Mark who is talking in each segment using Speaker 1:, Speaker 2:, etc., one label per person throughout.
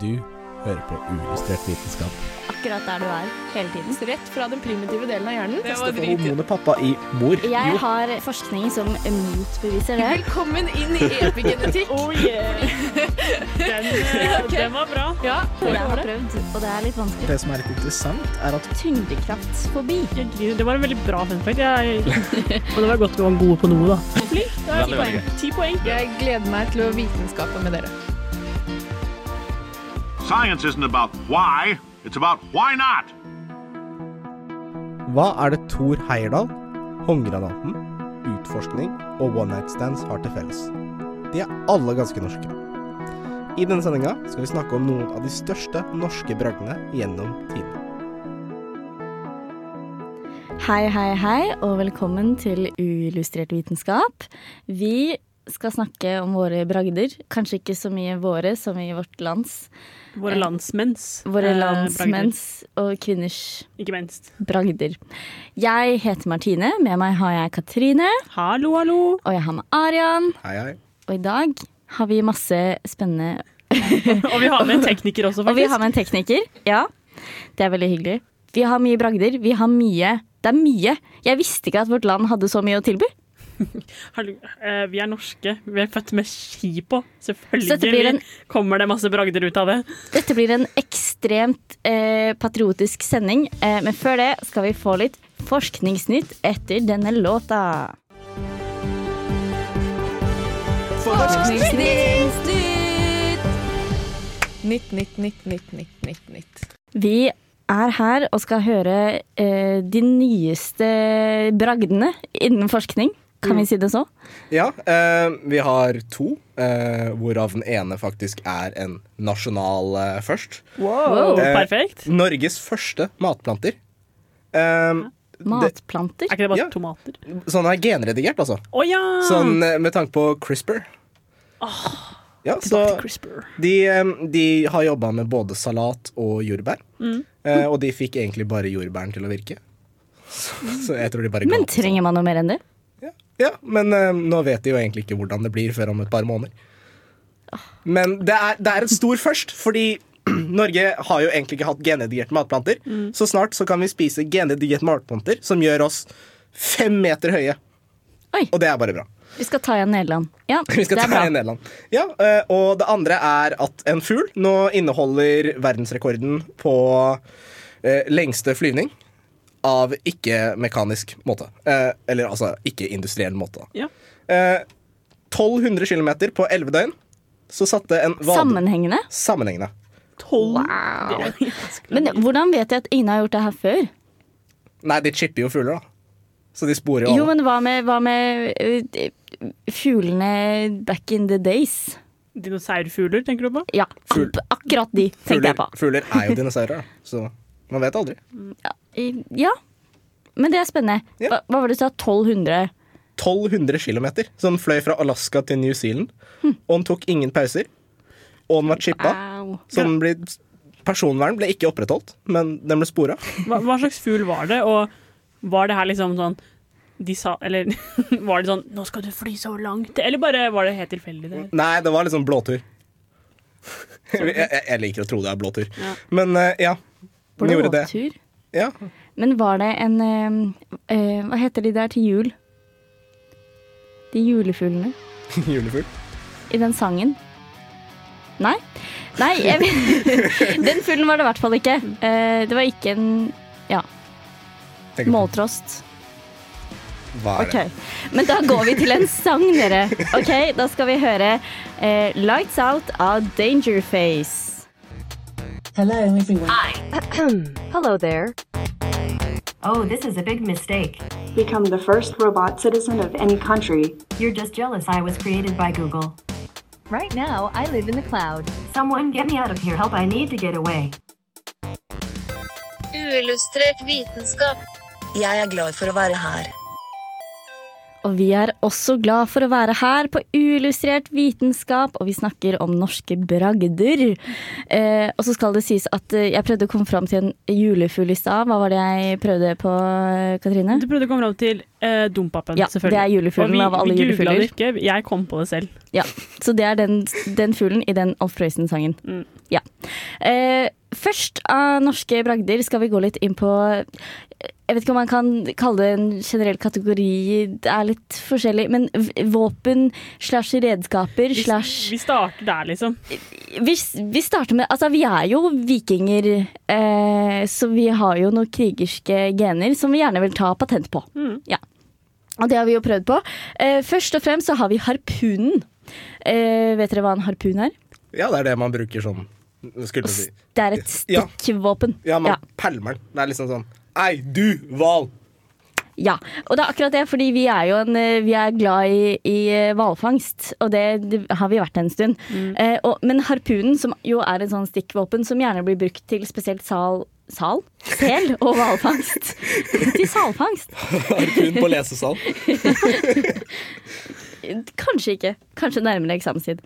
Speaker 1: Du hører på uillustrert vitenskap.
Speaker 2: akkurat der du er hele tiden.
Speaker 3: Rett fra den primitive delen av hjernen.
Speaker 4: Det var drit.
Speaker 1: hormonet pappa i mor.
Speaker 2: Jeg
Speaker 1: Jo,
Speaker 2: har forskning som motbeviser det.
Speaker 3: Velkommen inn i epigenetikk.
Speaker 4: Oh yeah! Den,
Speaker 3: okay.
Speaker 4: Den var bra.
Speaker 3: Ja,
Speaker 2: jeg har prøvd, og det er litt vanskelig.
Speaker 1: det som er litt interessant, er at
Speaker 2: Tyngdekraft
Speaker 4: forbi. Det var en veldig bra fun fact. Jeg, og det var godt vi var gode på noe, da. Er ti poeng. Poeng.
Speaker 3: Jeg gleder meg til å vitenskape med dere.
Speaker 5: Science isn't about why, it's about why not.
Speaker 1: Hva er det Thor Heyerdahl, håndgranaten, utforskning og one night stands har til felles? De er alle ganske norske. I denne sendinga skal vi snakke om noen av de største norske bragdene gjennom tidene.
Speaker 2: Hei, hei, hei, og velkommen til Uillustrert vitenskap. Vi skal snakke om våre bragder. Kanskje ikke så mye våre som i vårt lands.
Speaker 4: Våre landsmenns.
Speaker 2: Våre
Speaker 4: eh,
Speaker 2: og kvinners.
Speaker 4: Ikke minst.
Speaker 2: bragder. Jeg heter Martine. Med meg har jeg Katrine.
Speaker 4: Hallo, hallo.
Speaker 2: Og jeg har med Arian.
Speaker 1: Hei, hei.
Speaker 2: Og i dag har vi masse spennende
Speaker 4: Og vi har med en tekniker også,
Speaker 2: Og vi har med en tekniker. Ja, det er veldig hyggelig. Vi har mye bragder. Vi har mye Det er mye. Jeg visste ikke at vårt land hadde så mye å tilby.
Speaker 4: Hallo. Eh, vi er norske. Vi er født med ski på. Selvfølgelig
Speaker 2: en-
Speaker 4: kommer det masse bragder ut av det.
Speaker 2: Dette blir en ekstremt eh, patriotisk sending, eh, men før det skal vi få litt forskningsnytt etter denne låta.
Speaker 3: Nytt, nytt, nytt, nytt, nytt, nytt, nytt.
Speaker 2: Vi er her og skal høre eh, de nyeste bragdene innen forskning. Kan vi si det så?
Speaker 1: Ja, eh, vi har to, eh, hvorav den ene faktisk er en nasjonal eh, først.
Speaker 4: Wow,
Speaker 1: Eh,
Speaker 4: perfekt.
Speaker 1: Norges første matplanter. Eh,
Speaker 2: Matplanter.
Speaker 4: Er ikke det bare
Speaker 1: Ja.
Speaker 4: tomater?
Speaker 1: sånn er genredigert, altså.
Speaker 4: Å ja!
Speaker 1: Sånn eh, med tanke på CRISPR. Ja, så
Speaker 4: Tilbake til CRISPR.
Speaker 1: de, eh, de har jobba med både salat og jordbær.
Speaker 4: Mm.
Speaker 1: Eh, og de fikk egentlig bare jordbæren til å virke. Så, så jeg tror de bare ga
Speaker 2: Men
Speaker 1: opp.
Speaker 2: trenger man noe mer enn det?
Speaker 1: Ja, men eh, nå vet de jo egentlig ikke hvordan det blir før om et par måneder. Men det er, det er et stor først, fordi Norge har jo egentlig ikke hatt genredigerte matplanter.
Speaker 2: Mm.
Speaker 1: Så snart så kan vi spise genredigerte matplanter som gjør oss fem meter høye.
Speaker 2: Oi.
Speaker 1: Og det er bare bra.
Speaker 2: Vi skal ta igjen Nederland. Ja,
Speaker 1: Vi skal
Speaker 2: det er
Speaker 1: ta
Speaker 2: bra.
Speaker 1: igjen Nederland. Ja, eh, og det andre er at en fugl nå inneholder verdensrekorden på eh, lengste flyvning av ikke-mekanisk måte. Eh, eller altså ikke-industriell måte.
Speaker 4: Ja.
Speaker 1: Eh, 1200 km på 11 døgn. Så satte en vade-
Speaker 2: Sammenhengende.
Speaker 1: Sammenhengende.
Speaker 4: Tolv.
Speaker 2: Wow.
Speaker 4: Det ganske
Speaker 2: Men hvordan vet jeg at ingen har gjort det her før?
Speaker 1: Nei, de chipper jo fugler, da. Så de sporer jo
Speaker 2: Jo, men hva med, hva med uh, fuglene back in the days?
Speaker 4: Dinosaurfugler, tenker du på?
Speaker 2: Ja,
Speaker 1: Fugl-
Speaker 2: ak akkurat de tenkte
Speaker 1: Fugler,
Speaker 2: jeg på.
Speaker 1: fugler er jo dinosaurer. Så man vet aldri.
Speaker 2: I- Ja, men det er spennende.
Speaker 1: Ja.
Speaker 2: Hva, hva var det du sa? 1200?
Speaker 1: 1200 km. Så den fløy fra Alaska til New Zealand. Og den tok ingen pauser. Og den var chippa.
Speaker 2: Wow.
Speaker 1: Så den ble, personvern ble ikke opprettholdt, men den ble spora.
Speaker 4: Hva, hva slags fugl var det, og var det her liksom sånn de sa, eller var det sånn 'Nå skal du fly så langt', eller bare var det helt tilfeldig? Det?
Speaker 1: Nei, det var liksom blåtur. jeg, jeg, liker å tro det er blåtur.
Speaker 4: Ja.
Speaker 1: Men eh, ja. Den gjorde det.
Speaker 2: Blåtur?
Speaker 1: Ja.
Speaker 2: Men var det en eh, Hva heter de der til jul? De julefuglene
Speaker 1: Julefugl.
Speaker 2: i den sangen? Nei? Nei, jeg, den fuglen var det i hvert fall ikke. Eh, det var ikke en
Speaker 1: Ja.
Speaker 2: måltrost.
Speaker 1: Hva er
Speaker 2: okay.
Speaker 1: det?
Speaker 2: Men da går vi til en sang, dere. Ok, Da skal vi høre eh, 'Lights Out' av Dangerface.
Speaker 6: Hello, everyone.
Speaker 7: Hello there. Oh, this is a big mistake.
Speaker 8: become the first robot citizen of any country.
Speaker 7: You're just jealous I was created by Google.
Speaker 9: Right now, I live in the cloud.
Speaker 7: Someone get me out of here. Help, I need to get away.
Speaker 10: Uillustrert vitenskap. Jeg er glad for å være her.
Speaker 2: Og vi er også glad for å være her på Uillustrert vitenskap, og vi snakker om norske bragder. Eh, og så skal det sies at eh, jeg prøvde å komme fram til en julefugl i stad. Hva var det jeg prøvde på, eh, Katrine?
Speaker 4: Du prøvde å komme fram til eh, Dompapen,
Speaker 2: Ja,
Speaker 4: selvfølgelig.
Speaker 2: det er julefuglen
Speaker 4: av alle
Speaker 2: av alle
Speaker 4: vi googlet det ikke, jeg kom på det selv.
Speaker 2: Ja, Så det er den, den fuglen i den Alf Prøysen-sangen.
Speaker 4: Mm.
Speaker 2: Ja. Eh, først av norske bragder skal vi gå litt inn på Jeg vet ikke om man kan kalle det en generell kategori, det er litt forskjellig, men våpen slash redskaper
Speaker 4: Vi,
Speaker 2: slash
Speaker 4: vi starter der, liksom.
Speaker 2: vi, vi starter med Altså, vi er jo vikinger, eh, så vi har jo noen krigerske gener som vi gjerne vil ta patent på.
Speaker 4: Mm.
Speaker 2: Ja. Og det har vi jo prøvd på. Eh, først og fremst så har vi harpunen. Eh, vet dere hva en harpun er?
Speaker 1: Ja, det er det man bruker sånn Skulle si.
Speaker 2: Det er et stikkvåpen.
Speaker 1: Ja, man
Speaker 2: Ja.
Speaker 1: pælmer den. Det er liksom sånn Ei, du, hval!
Speaker 2: Ja, og det er akkurat det, fordi vi er jo en, eh, vi er glad i, i eh, hvalfangst, og det, det har vi vært en stund. Eh, og, men harpunen, som jo er en sånn stikkvåpen som gjerne blir brukt til spesielt sal, sal? sel og hvalfangst. til salfangst.
Speaker 1: Harpun på lesesal.
Speaker 2: Kanskje ikke. Kanskje nærmere eksamenstid.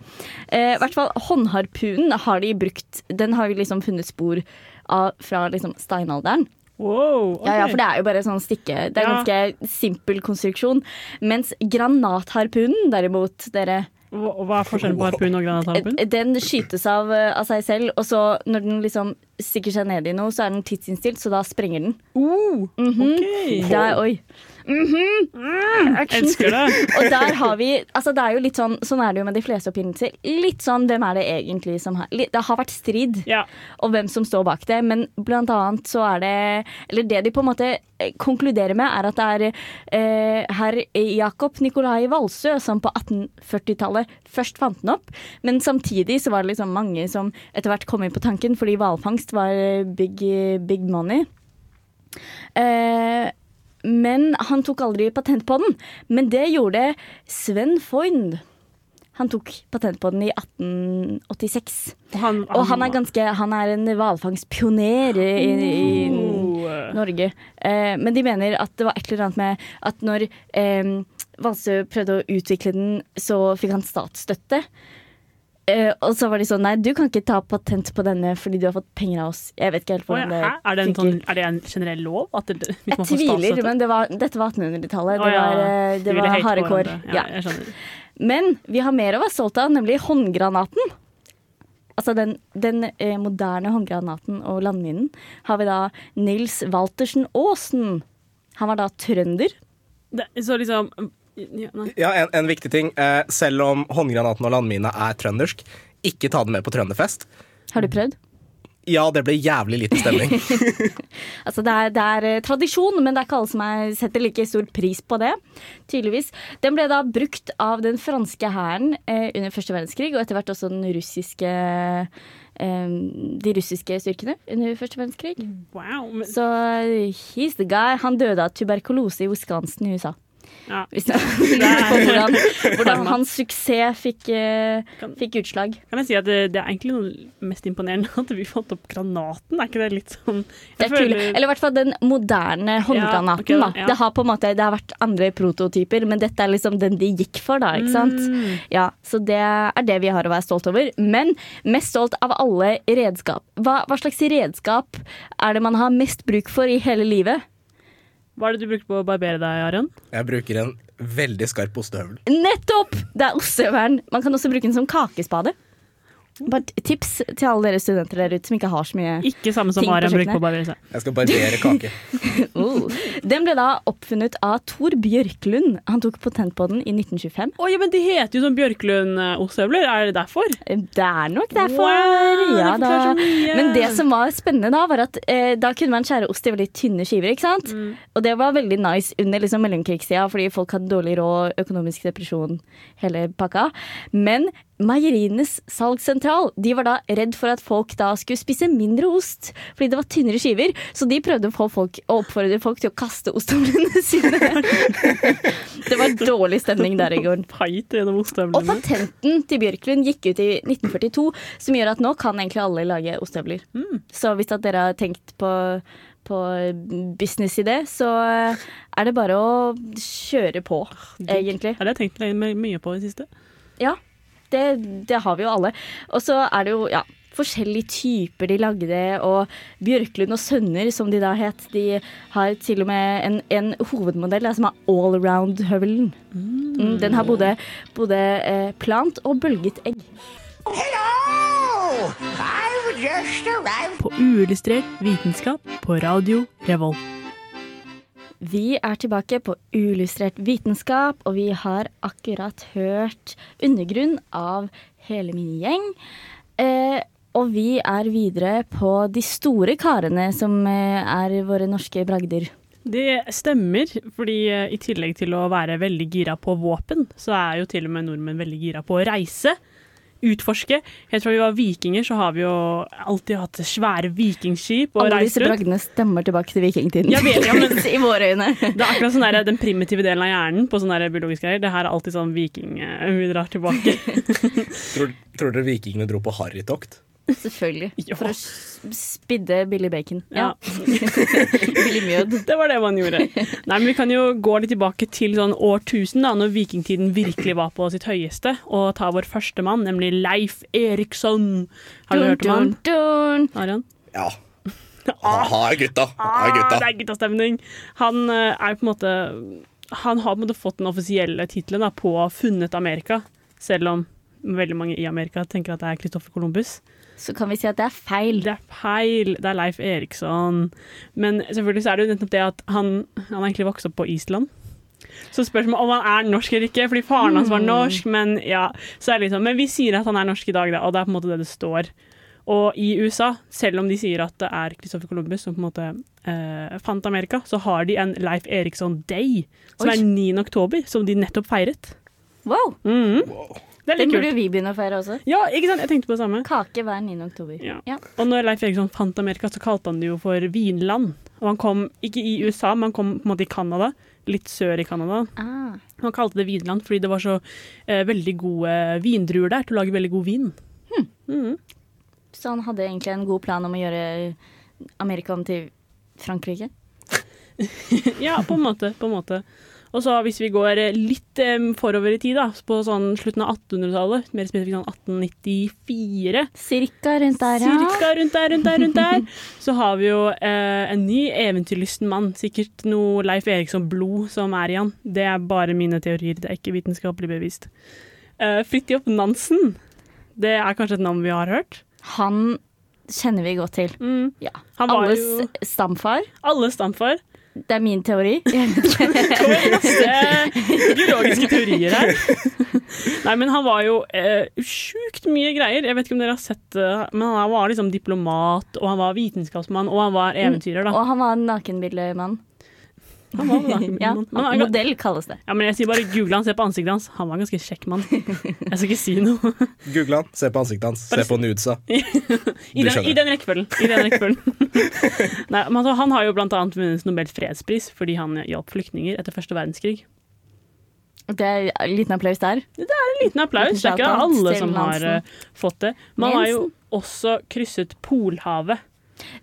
Speaker 2: Eh, I hvert fall håndharpunen har de brukt Den har vi liksom funnet spor av fra liksom steinalderen.
Speaker 4: Wow, okay.
Speaker 2: Ja, ja, for det er jo bare sånn stikke. Det er
Speaker 4: Ja.
Speaker 2: ganske simpel konstruksjon. Mens granatharpunen derimot, dere
Speaker 4: Hva, er forskjellen på harpun og granatharpun?
Speaker 2: Den skytes av, eh, av seg selv, og så når den liksom stikker seg ned i noe, så er den tidsinnstilt, så da sprenger den.
Speaker 4: Oh, ok.
Speaker 2: Der, oi. Mhm. Action.
Speaker 4: Elsker det.
Speaker 2: Og der har vi altså det er jo litt sånn, Sånn er det jo med de fleste oppfinnelser. Litt sånn hvem er det egentlig som har Det har vært strid
Speaker 4: Ja.
Speaker 2: om hvem som står bak det, men blant annet så er det Eller det de på en måte eh, konkluderer med, er at det er eh, herr Jakob Nikolai Valsø som på 1840-tallet først fant den opp, men samtidig så var det liksom mange som etter hvert kom inn på tanken, fordi hvalfangst var big, big money. Eh, men han tok aldri patent på den. Men det gjorde Sven Foyn. Han tok patent på den i 1886.
Speaker 4: Og han,
Speaker 2: Og han er, ganske, han er en hvalfangstpioner i, i
Speaker 4: Oh.
Speaker 2: Norge. Eh, men de mener at det var et eller annet med at når eh, Valsø prøvde å utvikle den, så fikk han statsstøtte. Eh, og så var de sånn nei, du kan ikke ta patent på denne fordi du har fått penger av oss. Jeg vet ikke helt hvordan det
Speaker 4: er, det en sånn, er det en generell lov? Det,
Speaker 2: Jeg tviler, men det var, dette var 1800-tallet.
Speaker 4: Å,
Speaker 2: Det var, eh, det var harde kår.
Speaker 4: Ja,
Speaker 2: Ja. Men vi har mer å være stolt av, nemlig håndgranaten. Altså den, den eh, moderne håndgranaten og landminen har vi da Nils Waltersen Aasen. Han var da trønder.
Speaker 4: Det, så liksom ja.
Speaker 1: Ja, en, en viktig ting. Eh, selv om håndgranaten og landmina er trøndersk, ikke ta den med på trønderfest.
Speaker 2: Har du prøvd?
Speaker 1: Ja, det ble jævlig lite stemning.
Speaker 2: Altså det er, det er eh, tradisjon, men det er ikke alle som er, setter like stor pris på det. Tydeligvis. Den ble da brukt av den franske hæren eh, under første verdenskrig, og etter hvert også den russiske eh, de russiske styrkene under første verdenskrig.
Speaker 4: Wow. Men,
Speaker 2: Så he's the guy. Han døde av tuberkulose i Wisconsin i USA.
Speaker 4: Ja.
Speaker 2: Hvis du lurer på hvordan, hvordan hans suksess fikk, eh,
Speaker 4: Kan-
Speaker 2: fikk utslag.
Speaker 4: Kan jeg si at det, det er egentlig noe mest imponerende at vi fant opp granaten? Er ikke det litt sånn
Speaker 2: Det er kul. Eller i hvert fall den moderne håndgranaten.
Speaker 4: ok,
Speaker 2: da.
Speaker 4: ja.
Speaker 2: Det har på en måte, det har vært andre prototyper, men dette er liksom den de gikk for, da. ikke sant?
Speaker 4: Mm.
Speaker 2: Ja, Så det er det vi har å være stolt over. Men mest stolt av alle redskap. Hva, hva slags redskap er det man har mest bruk for i hele livet?
Speaker 4: Hva er det du bruker på å barbere deg, Aron?
Speaker 1: Jeg bruker en veldig skarp ostehøvel.
Speaker 2: Nettopp! Det er ostehøvelen. Man kan også bruke den som kakespade. Bare tips til alle dere studenter der ute som ikke har så mye
Speaker 4: Ikke samme som
Speaker 2: Ting på kjøkkenet.
Speaker 4: på å.
Speaker 1: Jeg skal barbere kake.
Speaker 2: oh. Den ble da oppfunnet av Tor Bjørklund. Han tok patent på den i 1925.
Speaker 4: Oi, men de heter jo sånn Bjørklund-ostehøvler. Er det derfor?
Speaker 2: Det er nok derfor.
Speaker 4: Wow, det
Speaker 2: ja, da.
Speaker 4: så mye.
Speaker 2: Men det som var spennende da, var at eh, da kunne man skjære ost i veldig tynne skiver. ikke sant?
Speaker 4: Mm.
Speaker 2: Og det var veldig nice under liksom mellomkrigstida, fordi folk hadde dårlig råd, økonomisk depresjon, hele pakka. Men Meierienes salgssentral de var da redd for at folk da skulle spise mindre ost, fordi det var tynnere skiver. Så de prøvde å få folk, å oppfordre folk til å kaste ostehøvlene sine. det var dårlig stemning der i
Speaker 4: går.
Speaker 2: Og patenten til Bjørklund gikk ut i 1942, som gjør at nå kan egentlig alle lage ostehøvler.
Speaker 4: Mm.
Speaker 2: Så hvis at dere har tenkt på, på businessidé, så er det bare å kjøre på, egentlig.
Speaker 4: Ja, det har jeg tenkt mye på i det siste.
Speaker 2: Ja, det, det har vi jo alle. Og så er det jo ja, forskjellige typer de lagde, og Bjørklund og Sønner, som de da het, de har til og med en, en hovedmodell da, som er allround-høvelen. Mm, den har både, både eh, plant og bølget egg.
Speaker 11: Hello!
Speaker 4: På uillustrert vitenskap på radio Revolt.
Speaker 2: Vi er tilbake på Uillustrert vitenskap, og vi har akkurat hørt Undergrunn av hele min gjeng. Eh, og vi er videre på de store karene som eh, er våre norske bragder.
Speaker 4: Det stemmer, fordi eh, i tillegg til å være veldig gira på våpen, så er jo til og med nordmenn veldig gira på å reise. Utforske. Helt fra vi var vikinger, så har vi jo alltid hatt svære vikingskip og
Speaker 2: Alle disse bragdene stemmer tilbake til vikingtiden.
Speaker 4: Jeg vet, ja, men-
Speaker 2: I våre øyne.
Speaker 4: Det er akkurat sånn der, den primitive delen av hjernen på sånne biologiske greier. Det her er alltid sånn viking eh, vi drar tilbake.
Speaker 1: Tror, tror dere vikingene dro på harrytokt?
Speaker 2: Selvfølgelig.
Speaker 4: Ja.
Speaker 2: For å spidde billig bacon.
Speaker 4: Ja.
Speaker 2: billig mjød.
Speaker 4: Det var det man gjorde. Nei, men Vi kan jo gå litt tilbake til sånn årtusen, da, når vikingtiden virkelig var på sitt høyeste, og ta vår første mann, nemlig Leif Eriksson. Har du hørt om han?
Speaker 2: Dun, dun.
Speaker 4: Arian?
Speaker 1: Ja. Aha, gutta. Ha
Speaker 4: Ah,
Speaker 1: gutta.
Speaker 4: det er guttastemning. Han eh, er på en måte Han har på en måte fått den offisielle tittelen på 'funnet Amerika', selv om veldig mange i Amerika tenker at det er Christoffer Columbus.
Speaker 2: Så kan vi si at det er feil.
Speaker 4: Det er feil. Det er Leif Eriksson. Men selvfølgelig så er det jo nettopp det at han, han har egentlig vokst opp på Island. Så spørsmålet om han er norsk eller ikke, fordi faren hans var norsk, men ja, så er det liksom, men vi sier at han er norsk i dag, da, og det er på en måte det det står. Og i USA, selv om de sier at det er Christopher Columbus som på en måte eh, fant Amerika, så har de en Leif Eriksson Day, som
Speaker 2: Oi.
Speaker 4: er 9. oktober, som de nettopp feiret.
Speaker 2: Wow!
Speaker 4: Mhm. Det er
Speaker 2: Den burde
Speaker 4: kult.
Speaker 2: vi begynne å feire også.
Speaker 4: Ja, ikke sant? Jeg tenkte på det samme.
Speaker 2: Kake hver 9. oktober.
Speaker 4: Ja.
Speaker 2: Ja.
Speaker 4: Og når Leif Eriksson fant Amerika, så kalte han det jo for Vinland. Og han kom ikke i USA, men han kom på en måte i Canada. Litt sør i Canada.
Speaker 2: Ah.
Speaker 4: Han kalte det Vinland fordi det var så eh, veldig gode vindruer der til å lage veldig god vin. Mhm.
Speaker 2: Så han hadde egentlig en god plan om å gjøre Amerika om til Frankrike?
Speaker 4: Ja, på en måte. på en måte. Og så hvis vi går eh, litt eh, forover i tid, da, på sånn slutten av 1800-tallet, mer spesifikt sånn 1894
Speaker 2: Cirka rundt der, ja.
Speaker 4: Cirka rundt der, rundt der, rundt der. Så har vi jo eh, en ny eventyrlysten mann. Sikkert noe Leif Eriksson-blod som er i han. Det er bare mine teorier, det er ikke vitenskapelig bevist. Eh, Fridtjof Nansen. Det er kanskje et navn vi har hørt.
Speaker 2: Han kjenner vi godt til.
Speaker 4: Mm.
Speaker 2: Ja.
Speaker 4: Han var
Speaker 2: Alles
Speaker 4: jo
Speaker 2: stamfar.
Speaker 4: alle stamfar.
Speaker 2: Det er min teori.
Speaker 4: Kommer masse biologiske teorier her. Nei, men han var jo eh, sjukt mye greier. Jeg vet ikke om dere har sett det, men han var liksom diplomat, og han var vitenskapsmann, og han var eventyrer, da.
Speaker 2: Og han var en nakenbildemann.
Speaker 4: Han var det, da,
Speaker 2: Ja,
Speaker 4: han-
Speaker 2: modell kalles det.
Speaker 4: Ja, men jeg sier bare google han, se på ansiktet hans. Han var en ganske kjekk mann. Jeg skal ikke si noe.
Speaker 1: Google han, se på ansiktet hans, se på nudesa.
Speaker 4: I
Speaker 1: Du
Speaker 4: den,
Speaker 1: skjønner.
Speaker 4: i den rekkefølgen. I den rekkefølgen. Nei, men altså, han har jo blant annet vunnet Nobels fredspris fordi han hjalp flyktninger etter første verdenskrig.
Speaker 2: Det er en liten applaus der.
Speaker 4: Det er En liten applaus. Det er ikke alle som har eh, fått det. Man har jo også krysset Polhavet.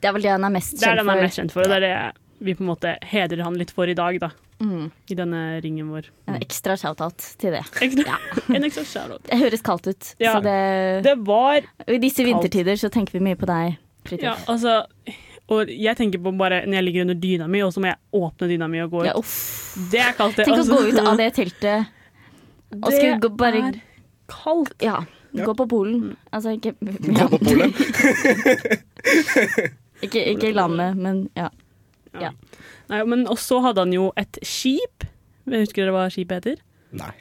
Speaker 2: Det er vel det han er mest kjent for.
Speaker 4: Det er det han er mest kjent for, og det er det vi på en måte hedrer han litt for i dag, da.
Speaker 2: Mm.
Speaker 4: I denne ringen vår.
Speaker 2: En ekstra shout-out til det.
Speaker 4: Ekstra, En ekstra shout-out.
Speaker 2: Det høres kaldt ut.
Speaker 4: Ja.
Speaker 2: Så det,
Speaker 4: Det var
Speaker 2: I disse
Speaker 4: kaldt.
Speaker 2: vintertider så tenker vi mye på deg,
Speaker 4: Ja, altså Og jeg tenker på bare når jeg ligger under dyna mi, og så må jeg åpne dyna mi og gå ut.
Speaker 2: Ja.
Speaker 4: Det er kaldt, det.
Speaker 2: Tenk å
Speaker 4: altså.
Speaker 2: gå ut av det teltet og
Speaker 4: Det
Speaker 2: skulle gå bare
Speaker 4: er kaldt.
Speaker 2: Ja. Gå på Polen. Altså ikke
Speaker 1: Gå på Polen?
Speaker 2: ikke, ikke landet, men ja.
Speaker 4: Nei, men også hadde han jo et skip. Jeg Husker dere hva skipet heter?
Speaker 1: Nei.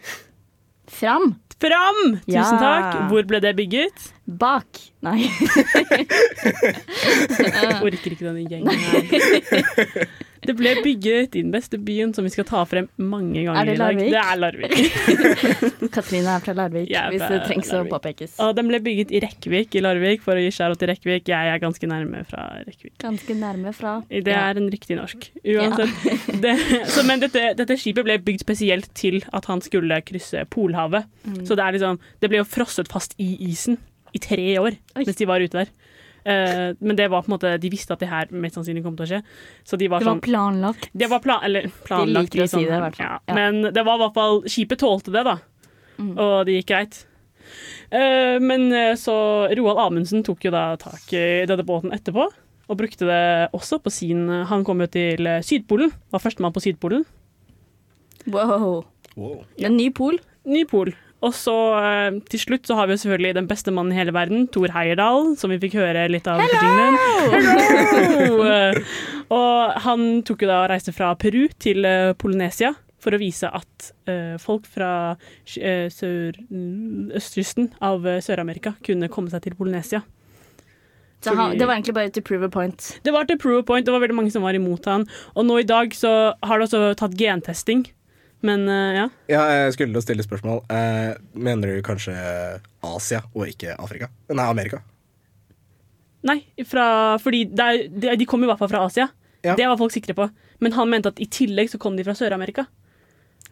Speaker 2: Fram.
Speaker 4: Fram! Tusen
Speaker 2: Ja.
Speaker 4: takk. Hvor ble det bygget?
Speaker 2: Bak. Nei.
Speaker 4: Orker ikke denne gjengen her. Det ble bygget i den beste byen, som vi skal ta frem mange ganger
Speaker 2: Er det
Speaker 4: i dag.
Speaker 2: Larvik?
Speaker 4: Det er Larvik.
Speaker 2: Katrine er fra Larvik,
Speaker 4: er
Speaker 2: hvis det trengs å påpekes.
Speaker 4: Og den ble bygget i Rekkvik i Larvik, for å gi skjæra til Rekkvik. Jeg er ganske nærme fra Rekkvik.
Speaker 2: Ganske nærme fra.
Speaker 4: Det er en riktig norsk. Uansett. Det, så, men dette, dette skipet ble bygd spesielt til at han skulle krysse Polhavet.
Speaker 2: Mm.
Speaker 4: Så det, er liksom, det ble jo frosset fast i isen i tre år mens de var ute der. Eh, men det var på en måte de visste at det her mest sannsynlig kom til å skje. Så de var
Speaker 2: Det var
Speaker 4: sånn
Speaker 2: planlagt.
Speaker 4: Det var plan, eller planlagt.
Speaker 2: liker å si det, i hvert fall.
Speaker 4: Ja.
Speaker 2: Ja.
Speaker 4: Men det var i hvert fall Skipet tålte det, da.
Speaker 2: Mm.
Speaker 4: Og det gikk greit. Uh, men eh, så Roald Amundsen tok jo da tak i denne båten etterpå. Og brukte det også på sin Han kom jo til Sydpolen. Var førstemann på Sydpolen.
Speaker 2: Wow.
Speaker 1: Wow.
Speaker 2: En ny pol.
Speaker 4: Ny pol. Og så eh, til slutt så har vi jo selvfølgelig den beste mannen i hele verden, Thor Heyerdahl, som vi fikk høre litt av. på jinglen. Hello! Eh, og han tok jo da og reiste fra Peru til eh, Polynesia for å vise at uh, folk fra eh, østkysten av Sør-Amerika kunne komme seg til Polynesia.
Speaker 2: Så han, det var egentlig bare to prove a point.
Speaker 4: Det var til prove a point, det var veldig mange som var imot han. Og nå i dag så har det også tatt gentesting. Men eh, ja.
Speaker 1: Ja, jeg skulle til å stille spørsmål. Eh, mener du kanskje Asia og ikke Afrika? Nei, Amerika.
Speaker 4: Nei, fra, fordi det er, de, de kom i hvert fall fra Asia.
Speaker 1: Ja.
Speaker 4: Det var folk sikre på. Men han mente at i tillegg så kom de fra Sør-Amerika.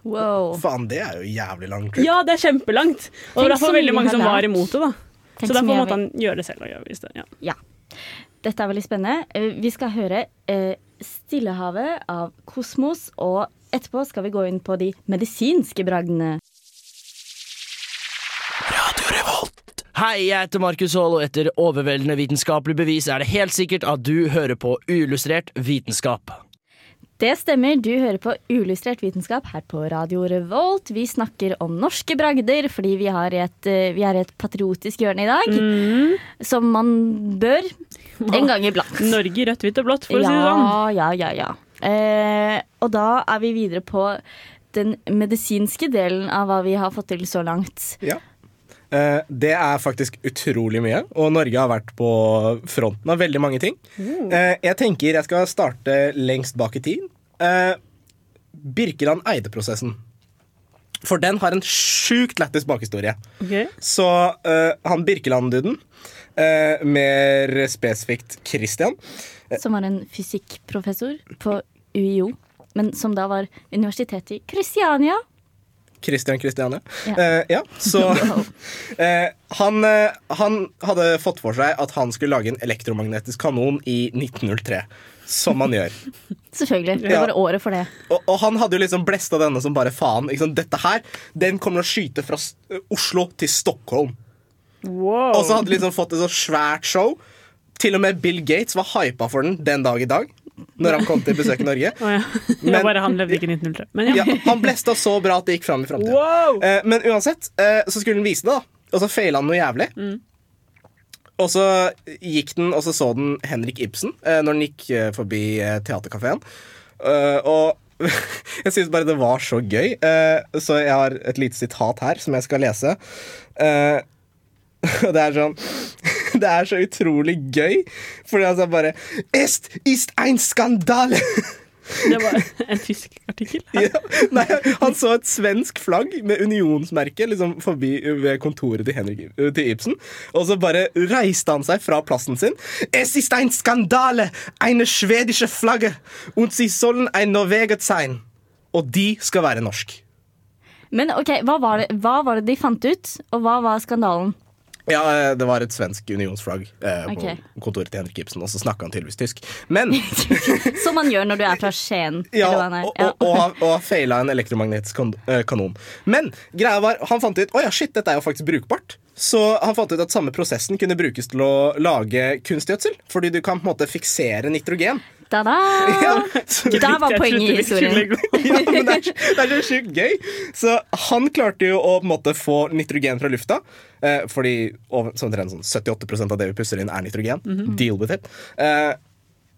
Speaker 2: Wow.
Speaker 1: Faen, det er jo jævlig lang trip.
Speaker 4: Ja, det er kjempelangt! Og det var derfor veldig mange som var imot det. da.
Speaker 2: Tenk
Speaker 4: Så derfor måtte han gjøre det selv. Og gjøre det. Ja.
Speaker 2: Ja. Dette er veldig spennende. Eh, Vi skal høre eh, 'Stillehavet' av Kosmos, og etterpå skal vi gå inn på de medisinske bragdene.
Speaker 11: Hei, jeg heter Markus Haall, og etter overveldende vitenskapelig bevis er det helt sikkert at du hører på uillustrert vitenskap.
Speaker 2: Det stemmer, du hører på Uillustrert vitenskap her på Radio Revolt. Vi snakker om norske bragder fordi vi, har et, eh, vi er i et patriotisk hjørne i dag.
Speaker 4: Mm.
Speaker 2: Som man bør en gang iblant.
Speaker 4: Norge i rødt, hvitt og blått, for å si det sånn.
Speaker 2: Ja, ja, ja. Eh, og da er vi videre på den medisinske delen av hva vi har fått til så langt.
Speaker 1: Ja. Eh, det er faktisk utrolig mye, og Norge har vært på fronten av veldig mange ting. Eh, jeg tenker jeg skal starte lengst bak i tid. Eh, Birkeland Eide-prosessen. For den har en sjukt lættis bakhistorie.
Speaker 4: Okay.
Speaker 1: Så eh, han Birkeland-duden, eh, mer spesifikt Christian
Speaker 2: Som var en fysikkprofessor på UiO, men som da var universitetet i Kristiania.
Speaker 1: Christian Kristiania.
Speaker 2: Ja.
Speaker 1: Uh, ja, så uh, han, uh, han hadde fått for seg at han skulle lage en elektromagnetisk kanon i 1903. Som man gjør.
Speaker 2: Selvfølgelig. Det
Speaker 1: Ja.
Speaker 2: var året for det.
Speaker 1: Og, og han hadde jo liksom blesta denne som bare faen. Dette her, den kommer til å skyte fra Oslo til Stockholm.
Speaker 4: Wow.
Speaker 1: Og så hadde de liksom fått et så svært show. Til og med Bill Gates var hypa for den den dag i dag. Når han kom til besøk i Norge.
Speaker 4: Oh, ja.
Speaker 1: Men-
Speaker 4: bare han levde ikke i 1903. Men ja.
Speaker 1: Ja, han blesta så bra at det gikk fram i framtida.
Speaker 4: Wow!
Speaker 1: Eh, men uansett, eh, så skulle den vise det, da. Og så feila han noe jævlig. Og så gikk den, og så så den Henrik Ibsen eh, når den gikk eh, forbi eh, teaterkafeen. Eh, og jeg syns bare det var så gøy, eh, så jeg har et lite sitat her som jeg skal lese. Og det er sånn Det er så utrolig gøy, fordi han sa bare Est ist ein skandale!
Speaker 4: Det var en tysk artikkel.
Speaker 1: Ja, nei, han så et svensk flagg med unionsmerke liksom forbi ved kontoret til, Henrik, til Ibsen. Og så bare reiste han seg fra plassen sin. Es ist ein skandale! Eine schwedische flagge! Und sie sollen ein Norweget sein. Og de skal være norsk.
Speaker 2: Men ok, hva var, det, hva var det de fant ut, og hva var skandalen?
Speaker 1: Ja, eh, det var et svensk unionsflagg eh, på kontoret til Henrik Ibsen, og så snakka han tydeligvis tysk. Men
Speaker 2: Som man gjør når du er fra Skien.
Speaker 1: Ja,
Speaker 2: er.
Speaker 1: og, og, og, og feila en elektromagnetisk eh, kanon. Men greia var, han fant ut Å ja, shit, dette er jo faktisk brukbart. Så han fant ut at samme prosessen kunne brukes til å lage kunstgjødsel. Fordi du kan på en måte fiksere nitrogen.
Speaker 2: Da-da!
Speaker 1: Ja,
Speaker 2: da var poenget i historien.
Speaker 1: ja, men det er, det er så sjukt gøy. Så han klarte jo å på en måte få nitrogen fra lufta. Eh, fordi over, så omtrent sånn 78% av det vi puster inn, er nitrogen. Deal with it. Eh,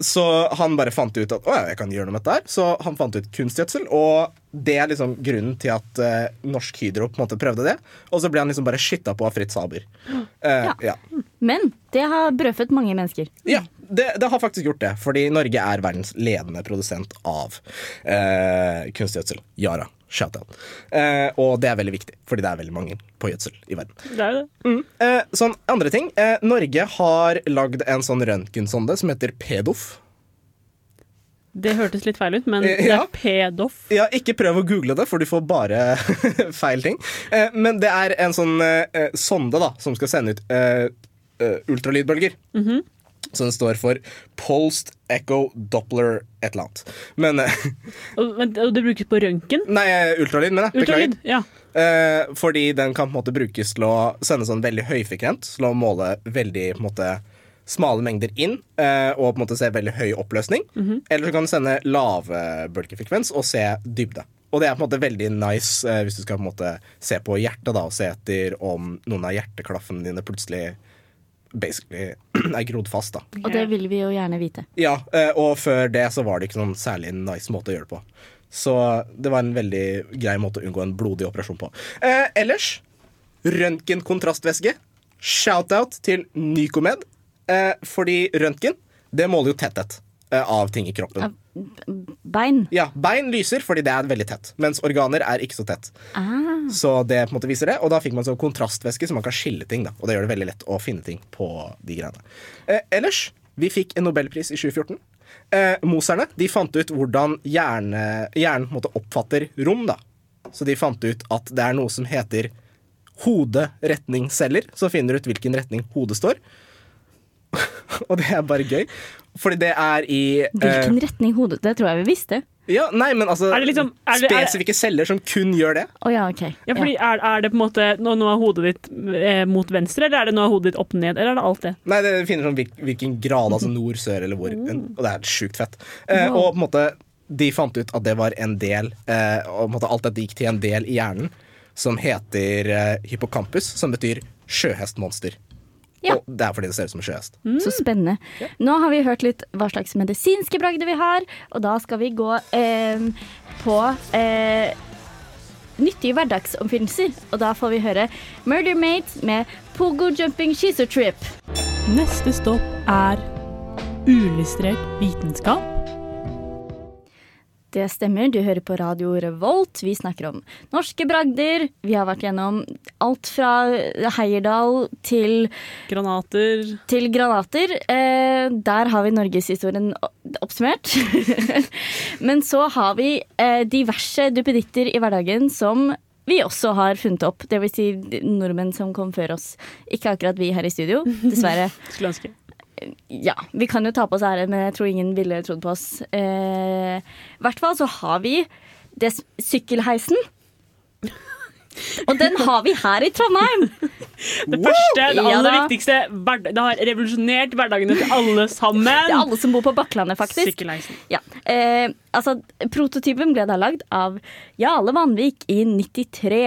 Speaker 1: så han bare fant ut at å ja, jeg kan gjøre noe med dette her. Så han fant ut kunstgjødsel, og det er liksom grunnen til at eh, Norsk Hydro på en måte prøvde det. Og så ble han liksom bare skytta på av Fritz Haber. Uh,
Speaker 2: Ja.
Speaker 1: ja.
Speaker 2: Men det har brødfødt mange mennesker.
Speaker 1: Ja, det, det har faktisk gjort det. Fordi Norge er verdens ledende produsent av eh, kunstgjødsel. Yara. Shout-out. Eh, og det er veldig viktig, fordi det er veldig mange på gjødsel i verden.
Speaker 4: Det er det. det.
Speaker 1: Eh, sånn andre ting. Eh, Norge har lagd en sånn røntgensonde som heter Pedof.
Speaker 4: Det hørtes litt feil ut, men
Speaker 1: Eh,
Speaker 4: det
Speaker 1: ja.
Speaker 4: er pedof.
Speaker 1: Ja, ikke prøv å google det, for du får bare feil ting. Eh, men det er en sånn eh, sonde da, som skal sende ut eh, -hmm. Så den står for Polst Echo Doppler et eller annet. Men eh,
Speaker 4: Og, det brukes på røntgen.
Speaker 1: Nei, eh, ultralyd, mener jeg.
Speaker 4: Ultralyd. Ja.
Speaker 1: Uh, fordi den kan på en måte brukes til å sende sånn veldig høyfrekvent, til å måle veldig på en måte smale mengder inn og på en måte se veldig høy oppløsning. Eller så kan du sende lave bølgefrekvens og se dybde. og det er på en måte veldig nice hvis du skal på en måte se på hjertet da, og se etter om noen av hjerteklaffene dine plutselig basically er grodd fast. da.
Speaker 2: Og det vil vi jo gjerne vite.
Speaker 1: Ja, eh, og før det så var det ikke noen særlig nice måte å gjøre det på. Så det var en veldig grei måte å unngå en blodig operasjon på. Eh, ellers røntgenkontrastvæske. Shout-out til Nycomed. Eh, fordi røntgen, det måler jo tetthet av ting i kroppen.
Speaker 2: Bein.
Speaker 1: Ja, Bein lyser fordi det er veldig tett, mens organer er ikke så tett.
Speaker 2: Ah.
Speaker 1: Så det på en måte viser det, og da fikk man sånn kontrastvæske, så man kan skille ting. da Og det gjør det veldig lett å finne ting på de greiene. Eh, ellers, vi fikk en nobelpris i 2014. Eh, Moserne de fant ut hvordan hjerne, hjernen måte oppfatter rom. da Så de fant ut at det er noe som heter hoderetningsceller, som finner ut hvilken retning hodet står. og det er bare gøy. Fordi det er i eh,
Speaker 2: Hvilken retning hodet Det tror jeg vi visste.
Speaker 1: ja, nei, men altså
Speaker 4: Er det liksom- er det- er det-
Speaker 1: Spesifikke celler som kun gjør det.
Speaker 2: Oh, ja, okay.
Speaker 4: Ja, fordi er, er det på en måte nå, nå er hodet ditt eh, mot venstre, eller er det nå er hodet ditt opp ned, eller er det alt det?
Speaker 1: Nei, det finner sånn hvilken grad, altså nord, sør eller hvor. Og det er sjukt fett. Eh,
Speaker 4: Wow.
Speaker 1: og på en måte de fant ut at det var en del eh, Og på en måte alt dette gikk til en del i hjernen som heter eh, hippocampus, som betyr sjøhestmonster.
Speaker 2: Ja.
Speaker 1: Og det er fordi det ser ut som sjøhest. Mm.
Speaker 2: Så spennende. Nå har vi hørt litt hva slags medisinske bragder vi har, og da skal vi gå eh, på eh, nyttige hverdagsoppfinnelser. Og da får vi høre Murder Mate med Pogo Jumping Shizu Trip.
Speaker 4: Neste stopp er uillustrert vitenskap.
Speaker 2: Det stemmer, du hører på Radio Revolt. Vi snakker om norske bragder. Vi har vært gjennom alt fra Heierdal til
Speaker 4: Granater.
Speaker 2: Til granater. Eh, der har vi norgeshistorien oppsummert. Men så har vi eh, diverse duppeditter i hverdagen som vi også har funnet opp. Det vil si nordmenn som kom før oss. Ikke akkurat vi her i studio, dessverre.
Speaker 4: Skulle ønske.
Speaker 2: Ja, vi kan jo ta på oss æren, men jeg tror ingen ville trodd på oss. Eh, I hvert fall så har vi det sykkelheisen. Og den har vi her i Trondheim!
Speaker 4: Det første, det aller
Speaker 2: ja,
Speaker 4: viktigste, det har revolusjonert hverdagene til alle sammen.
Speaker 2: Det er alle som bor på Bakklandet, faktisk.
Speaker 4: Sykkelheisen.
Speaker 2: Ja. Eh, altså, prototypen ble da lagd av Jarle Vanvik i 93.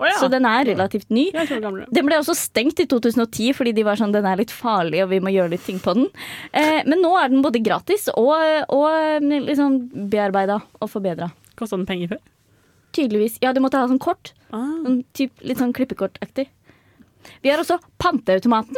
Speaker 4: Å ja.
Speaker 2: Så den er relativt ny. Den ble også stengt i 2010 fordi de var sånn, den er litt farlig og vi må gjøre litt ting på den. Eh, men nå er den både gratis og, og liksom bearbeida og forbedra.
Speaker 4: Kosta den penger før?
Speaker 2: Tydeligvis. Ja, du måtte ha sånn kort.
Speaker 4: Ah.
Speaker 2: Sånn, typ, litt sånn klippekortaktig. Vi har også panteautomaten.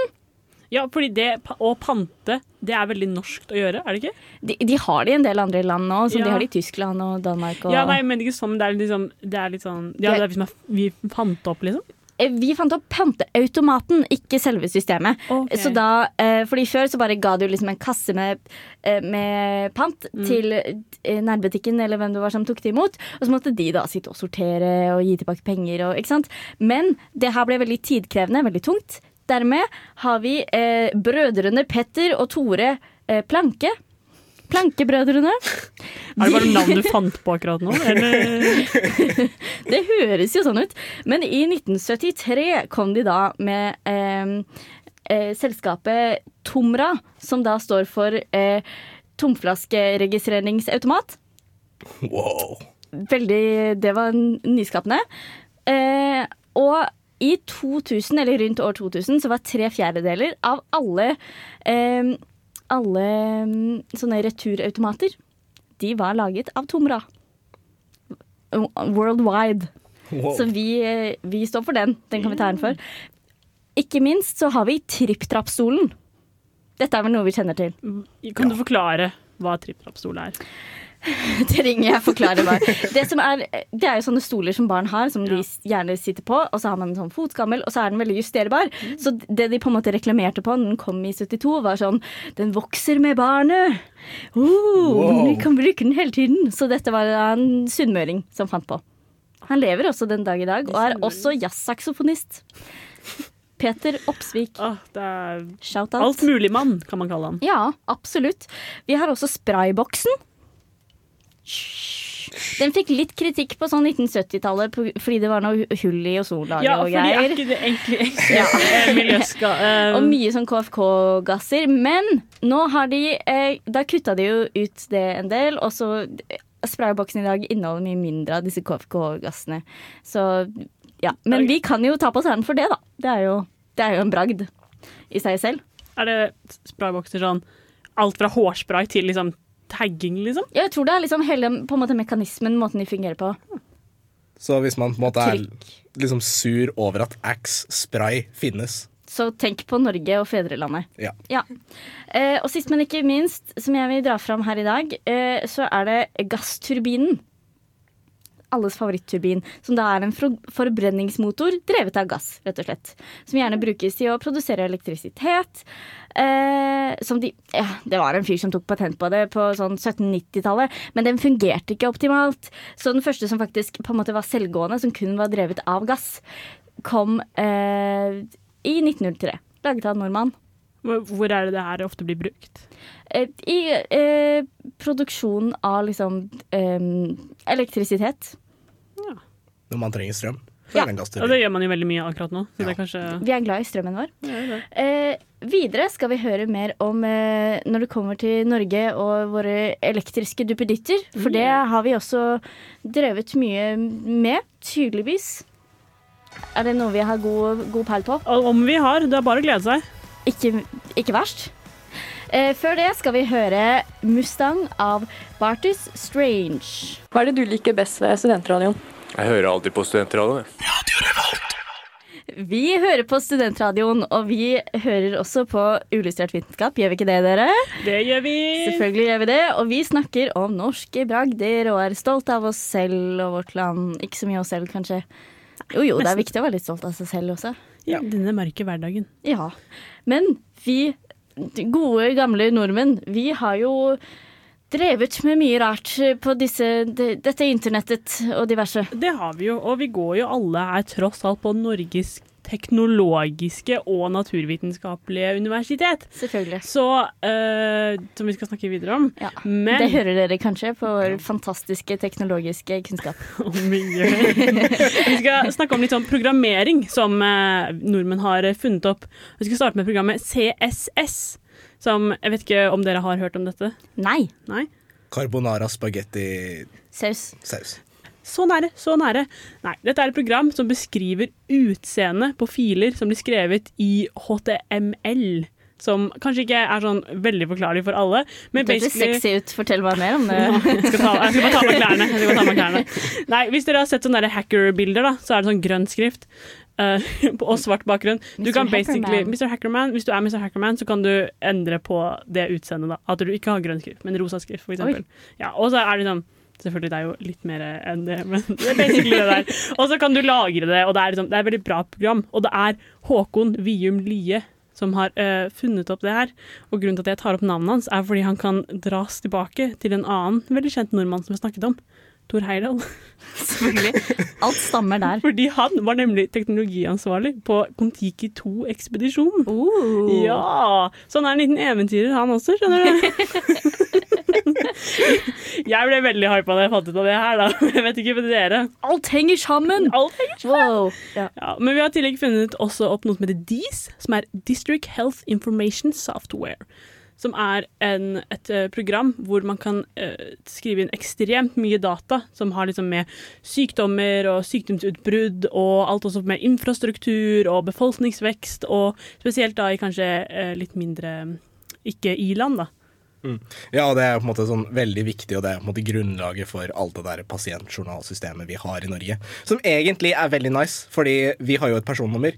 Speaker 4: Ja, fordi det å pante, det er veldig norskt å gjøre, er det ikke?
Speaker 2: De, de har det i en del andre land nå, som
Speaker 4: Ja.
Speaker 2: de har det i Tyskland og Danmark. Og
Speaker 4: Ja, nei, men ikke sånn, det er liksom, det er litt sånn Ja, det er liksom som er, vi fant opp, liksom.
Speaker 2: Eh, Vi fant opp panteautomaten, ikke selve systemet.
Speaker 4: Okay.
Speaker 2: Så da, eh, fordi Før så bare ga du liksom en kasse med, eh, med pant
Speaker 4: Mm.
Speaker 2: til nærbutikken eller hvem det var som tok det imot. Og så måtte de da sitte og sortere og gi tilbake penger. Og? Men det her ble veldig tidkrevende, veldig tungt. Dermed har vi eh, brødrene Petter og Tore eh, Planke. Plankebrødrene.
Speaker 4: Er det bare navn du fant på akkurat nå? Eller?
Speaker 2: Det høres jo sånn ut. Men i 1973 kom de da med eh, eh, selskapet Tomra, som da står for eh, tomflaskeregistreringsautomat.
Speaker 1: Wow.
Speaker 2: Veldig Det var nyskapende. Eh, og i 2000, eller rundt år 2000, så var tre fjerdedeler av alle eh, alle mm, sånne returautomater, de var laget av Tomra. Worldwide.
Speaker 1: Wow.
Speaker 2: Så vi, eh, vi står for den. Den kan vi ta æren for. Ikke minst så har vi tripp-trapp-stolen. Dette er vel noe vi kjenner til.
Speaker 4: Kan du forklare hva tripp-trapp-stol er?
Speaker 2: Trenger jeg forklare hva det, som er, det er jo sånne stoler som barn har, som de gjerne sitter på. Og så har man en sånn fotskammel, og så er den veldig justerbar. Så det de på en måte reklamerte på den kom i 72, var sånn Den vokser med barnet! Oh, Vi kan bruke den hele tiden. Så dette var en sunnmøring som fant på. Han lever også den dag i dag, og er også jazzsaksofonist. Peter Opsvik.
Speaker 4: Oh, det er
Speaker 2: Shout-out.
Speaker 4: Altmuligmann, kan man kalle han.
Speaker 2: Ja, absolutt. Vi har også sprayboksen. Den fikk litt kritikk på sånn 1970-tallet fordi det var noe hull i ozonlaget
Speaker 4: Ja,
Speaker 2: og
Speaker 4: fordi er ikke det egentlig ja. miljøska... eh,
Speaker 2: Og mye sånn KFK-gasser. Men nå har de eh, Da kutta de jo ut det en del, og så sprayboksen i dag inneholder mye mindre av disse KFK-gassene. Så ja. Men vi kan jo ta på oss æren for det, da. Det er jo, det er jo en bragd i seg selv.
Speaker 4: Er det spraybokser sånn alt fra hårspray til liksom tagging, liksom?
Speaker 2: Jeg tror det er liksom hele på en måte, mekanismen, måten de fungerer på.
Speaker 1: Så hvis man på en måte er liksom sur over at Axe spray finnes
Speaker 2: Så tenk på Norge og fedrelandet.
Speaker 1: Ja.
Speaker 2: Eh, og sist, men ikke minst, som jeg vil dra fram her i dag, eh, så er det gassturbinen. Alles favoritturbin, som da er en forbrenningsmotor drevet av gass, rett og slett. Som gjerne brukes til å produsere elektrisitet. Eh, som de ja, Det var en fyr som tok patent på det på sånn 1790-tallet, men den fungerte ikke optimalt. Så den første som faktisk på en måte var selvgående, som kun var drevet av gass, kom eh, i 1903. Laget av en nordmann.
Speaker 4: Hvor er det det her ofte blir brukt?
Speaker 2: Eh, I eh, produksjon av liksom eh, elektrisitet.
Speaker 1: Når man trenger strøm.
Speaker 2: Ja.
Speaker 1: Og det
Speaker 4: Ja, det gjør man jo veldig mye akkurat nå. Så det er kanskje
Speaker 2: Vi er glad i strømmen vår.
Speaker 4: ja.
Speaker 2: Eh, videre skal vi høre mer om eh, når det kommer til Norge og våre elektriske duppeditter. For det har vi også drevet mye med, tydeligvis. Er det noe vi har god, god peil på?
Speaker 4: Om vi har, det er bare å glede seg.
Speaker 2: Ikke, ikke verst. Eh, før det skal vi høre Mustang av Bartus Strange.
Speaker 12: Hva er det du liker best ved studentradioen?
Speaker 13: Jeg hører alltid på studentradioen.
Speaker 2: Vi hører på Studentradioen, og vi hører også på Ulystrert vitenskap. Gjør vi ikke det, dere?
Speaker 4: Det gjør vi.
Speaker 2: Selvfølgelig gjør vi det, og vi snakker om norske bragder og er stolte av oss selv og vårt land. Ikke så mye oss selv, kanskje. Jo jo, det er viktig å være litt stolt av seg selv også.
Speaker 4: Ja, denne mørke hverdagen.
Speaker 2: Ja. Men vi gode, gamle nordmenn, vi har jo drevet med mye rart på disse, de, dette internettet og diverse.
Speaker 4: Det har vi jo, og vi går jo alle her tross alt på Norges teknologiske og naturvitenskapelige universitet.
Speaker 2: Selvfølgelig.
Speaker 4: Så, eh, som vi skal snakke videre om.
Speaker 2: Ja.
Speaker 4: Men
Speaker 2: Det hører dere kanskje på vår fantastiske teknologiske kunnskap.
Speaker 4: Vi. Vi skal snakke om litt sånn programmering som eh, nordmenn har funnet opp. Vi skal starte med programmet CSS. Som, jeg vet ikke om dere har hørt om dette?
Speaker 2: Nei.
Speaker 4: Nei?
Speaker 1: Carbonara spagetti
Speaker 2: Saus.
Speaker 1: saus.
Speaker 4: Så nære, så nære. Nei, dette er et program som beskriver utseendet på filer som blir skrevet i HTML. Som kanskje ikke er sånn veldig forklarlig for alle. Men
Speaker 2: Det ser sexy ut. Fortell meg mer om det.
Speaker 4: ta, jeg skal bare ta av meg klærne. Jeg skal bare ta meg klærne. Nei, hvis dere har sett sånne hackerbilder, hacker-bilder, så er det sånn grønn skrift. Eh, og svart bakgrunn. Du
Speaker 2: Mr.
Speaker 4: kan basically, Mr. Hackerman, hvis du er Mr. Hackerman, så kan du endre på det utseendet. At du ikke har grønn skrift, men rosa skrift, f.eks. Ja, og så er det sånn Selvfølgelig, det er jo litt mer enn det, men det er basically det der. Og så kan du lagre det, og det er, liksom, det er et veldig bra program. Og det er Håkon Vium Lie som har uh, funnet opp det her. Og grunnen til at jeg tar opp navnet hans, er fordi han kan dras tilbake til en annen veldig kjent nordmann som vi snakket om. Tor Heyerdahl.
Speaker 2: Selvfølgelig. Alt stammer der.
Speaker 4: Fordi han var nemlig teknologiansvarlig på Kon-Tiki 2-ekspedisjonen.
Speaker 2: Uh.
Speaker 4: Ja! Så han er en liten eventyrer, han også, skjønner du. jeg ble veldig hypa da jeg fant ut av det her, da. Jeg vet ikke med dere.
Speaker 2: Alt henger sammen!
Speaker 4: Alt henger sammen.
Speaker 2: Wow. Ja.
Speaker 4: Ja, men vi har i tillegg funnet også opp noe som heter DIS, som er District Health Information Software. Som er en, et eh, program hvor man kan eh, skrive inn ekstremt mye data som har liksom med sykdommer og sykdomsutbrudd og alt også med infrastruktur og befolkningsvekst, og spesielt da i kanskje eh, litt mindre ikke-i-land, da.
Speaker 1: Mm. Ja, det er på en måte sånn veldig viktig, og det er på en måte grunnlaget for alt det der pasientjournalsystemet vi har i Norge. Som egentlig er veldig nice, fordi vi har jo et personnummer.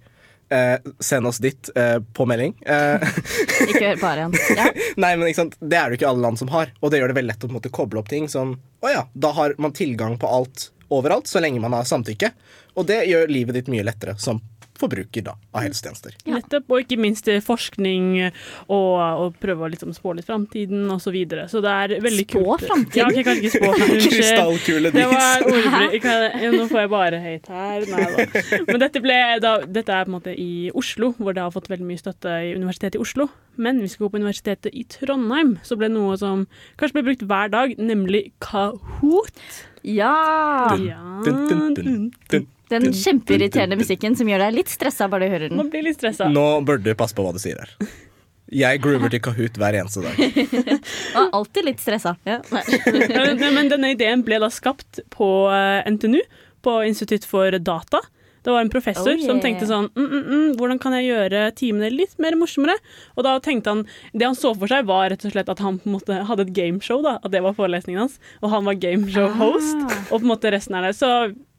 Speaker 1: Eh, send oss ditt eh, på melding. Eh,
Speaker 2: Ikke bare en. Ja.
Speaker 1: Nei, men? Det er det jo ikke alle land som har, og det gjør det veldig lett å måte, koble opp ting sånn Å ja, da har man tilgang på alt overalt, så lenge man har samtykke. Og det gjør livet ditt mye lettere som forbruker da, av helsetjenester.
Speaker 4: Nettopp, og ikke minst eh, forskning og, og prøve å liksom spå litt framtiden og så videre. Så det er veldig
Speaker 2: Spå
Speaker 4: kult.
Speaker 2: fremtiden?
Speaker 4: Ja, ok, jeg kan ikke spå fremtiden. Unnskyld.
Speaker 1: Krystallkule
Speaker 4: Det var
Speaker 1: dis.
Speaker 4: ordbruk. Kan jeg- ja, Nå får jeg bare høyt her. Nei da. Men dette, ble, da, dette er på en måte i Oslo, hvor det har fått veldig mye støtte i Universitetet i Oslo. Men vi skal gå på Universitetet i Trondheim, så ble noe som kanskje ble brukt hver dag, nemlig Kahoot.
Speaker 2: ja!
Speaker 4: Ja.
Speaker 1: Dun, dun, dun, dun.
Speaker 2: Den kjempeirriterende musikken som gjør deg litt stressa bare du hører den.
Speaker 4: Man blir litt stressa.
Speaker 1: Nå burde du passe på hva du sier her. Jeg groover til Kahoot hver eneste dag.
Speaker 2: Og er alltid litt stressa. Ja. Nei.
Speaker 4: men, men denne ideen ble da skapt på eh, NTNU, på Institutt for data. Det var en professor
Speaker 2: Oh, yeah.
Speaker 4: som tenkte sånn mm, mm, mm, Hvordan kan jeg gjøre timene litt mer morsommere? Og da tenkte han Det han så for seg, var rett og slett at han på en måte hadde et gameshow. da At det var forelesningen hans. Og han var gameshow-host.
Speaker 2: Ah.
Speaker 4: Og på en måte resten er det. Så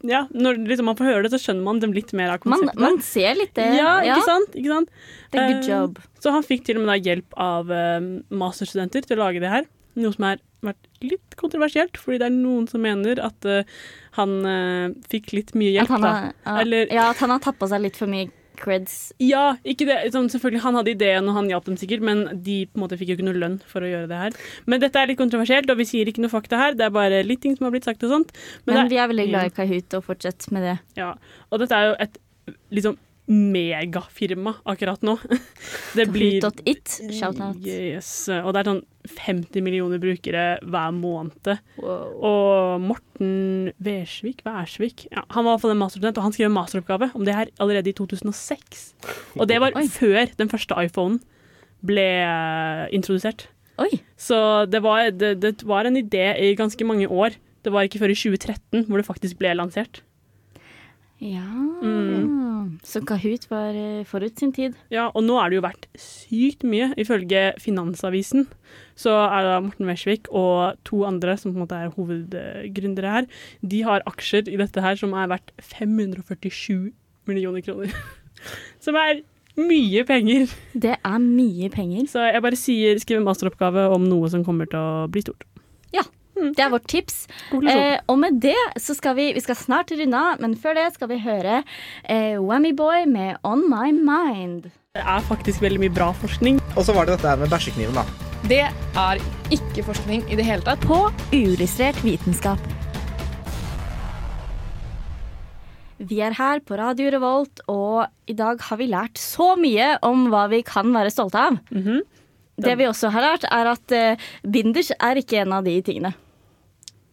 Speaker 4: ja, når liksom man får høre det, så skjønner man dem litt mer av konseptet.
Speaker 2: man ser litt det.
Speaker 4: Ja, ikke sant? Ikke sant?
Speaker 2: Det er good job.
Speaker 4: Uh, Så han fikk til og med da hjelp av uh, masterstudenter til å lage det her. Noe som har vært litt kontroversielt, fordi det er noen som mener at uh, han eh, fikk litt mye
Speaker 2: At
Speaker 4: hjelp,
Speaker 2: han, har,
Speaker 4: da.
Speaker 2: ja,
Speaker 4: Eller
Speaker 2: ja, at han har tatt på seg litt for mye creds.
Speaker 4: Ja, ikke det. Sånn, selvfølgelig, han hadde ideen, og han hjalp dem sikkert, men de på en måte fikk jo ikke noe lønn for å gjøre det her. Men dette er litt kontroversielt, og vi sier ikke noe fakta her. Det er bare litt ting som har blitt sagt og sånt.
Speaker 2: Men,
Speaker 4: det
Speaker 2: vi er veldig glad i Kahoot, og fortsett med det.
Speaker 4: Ja, og dette er jo et liksom megafirma akkurat nå. Det blir
Speaker 2: Kahoot.it, shout-out.
Speaker 4: Yes, og det er sånn 50 millioner brukere hver måned. Og Morten Versvik, Værsvik ja, Han var i hvert fall en masterstudent, og han skrev en masteroppgave om det her allerede i 2006. Og det var før den første iPhonen ble introdusert. introdusert. Så det var, det, det var en idé i ganske mange år. Det var ikke før i 2013 hvor det faktisk ble lansert.
Speaker 2: Ja
Speaker 4: Mm.
Speaker 2: Så Kahoot var eh, forut sin tid.
Speaker 4: Ja, og nå er det jo verdt sykt mye. Ifølge Finansavisen så er det Morten Wersvik og to andre som på en måte er hovedgründere her. De har aksjer i dette her som er verdt 547 millioner kroner. Som er mye penger.
Speaker 2: Det er mye penger.
Speaker 4: Så jeg bare sier, skriver masteroppgave om noe som kommer til å bli stort.
Speaker 2: Ja. Det er vårt tips. Eh, og med det så skal vi Vi skal snart runde av, men før det skal vi høre eh, Whammy Boy med On My Mind.
Speaker 4: Det er faktisk veldig mye bra forskning.
Speaker 1: Og så var det dette med bæsjekniven, da.
Speaker 3: Det er ikke forskning i det hele tatt.
Speaker 2: På uillustrert vitenskap. Vi er her på Radio Revolt, og i dag har vi lært så mye om hva vi kan være stolte av. Det vi også har lært, er at eh, binders er ikke en av de tingene.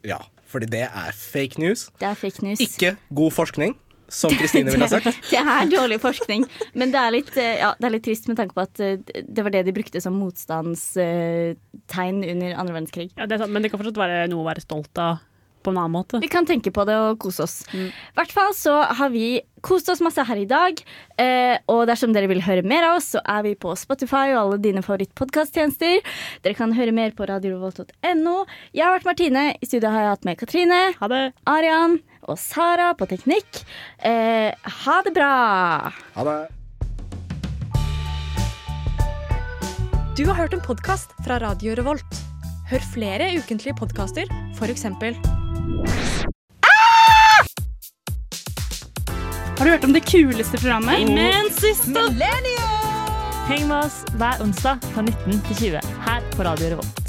Speaker 1: Ja, fordi det er fake news.
Speaker 2: Det er fake news.
Speaker 1: Ikke god forskning, som Kristine ville ha sagt.
Speaker 2: Det er dårlig forskning, men det er litt, eh, ja, det er litt trist med tanke på at eh, det var det de brukte som motstandstegn under andre verdenskrig.
Speaker 4: Ja, det er sant, men det kan fortsatt være noe å være stolt av på en annen måte.
Speaker 2: Vi kan tenke på det og kose oss. I hvert fall så har vi kost oss masse her i dag. Eh, og dersom dere vil høre mer av oss, så er vi på Spotify og alle dine favorittpodkasttjenester. Dere kan høre mer på radiorevolt.no. Jeg har vært Martine. I studio har jeg hatt med Katrine, Arian og Sara på teknikk. Eh, ha det bra!
Speaker 1: Ha det.
Speaker 14: Du har hørt en podkast fra Radio Revolt. Hør flere ukentlige podkaster, f.eks.
Speaker 15: Har du hørt om det kuleste programmet?
Speaker 16: Amen,
Speaker 15: millennium!
Speaker 16: Heng med oss hver onsdag fra 19 til 20 her på Radio Revolt.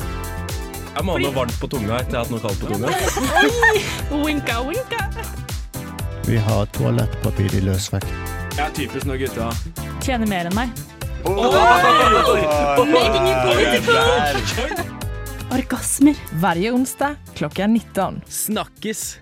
Speaker 17: Jeg må ha noe varmt på tunga etter jeg har hatt noe kaldt på tunga.
Speaker 15: Winka, winka.
Speaker 18: Vi har toalettpapir i løsvekt.
Speaker 17: Jeg er typisk når gutta
Speaker 16: Tjener mer enn meg.
Speaker 15: Making it political.
Speaker 16: Orgasmer.
Speaker 19: hver onsdag klokka 19.
Speaker 11: Snakkes!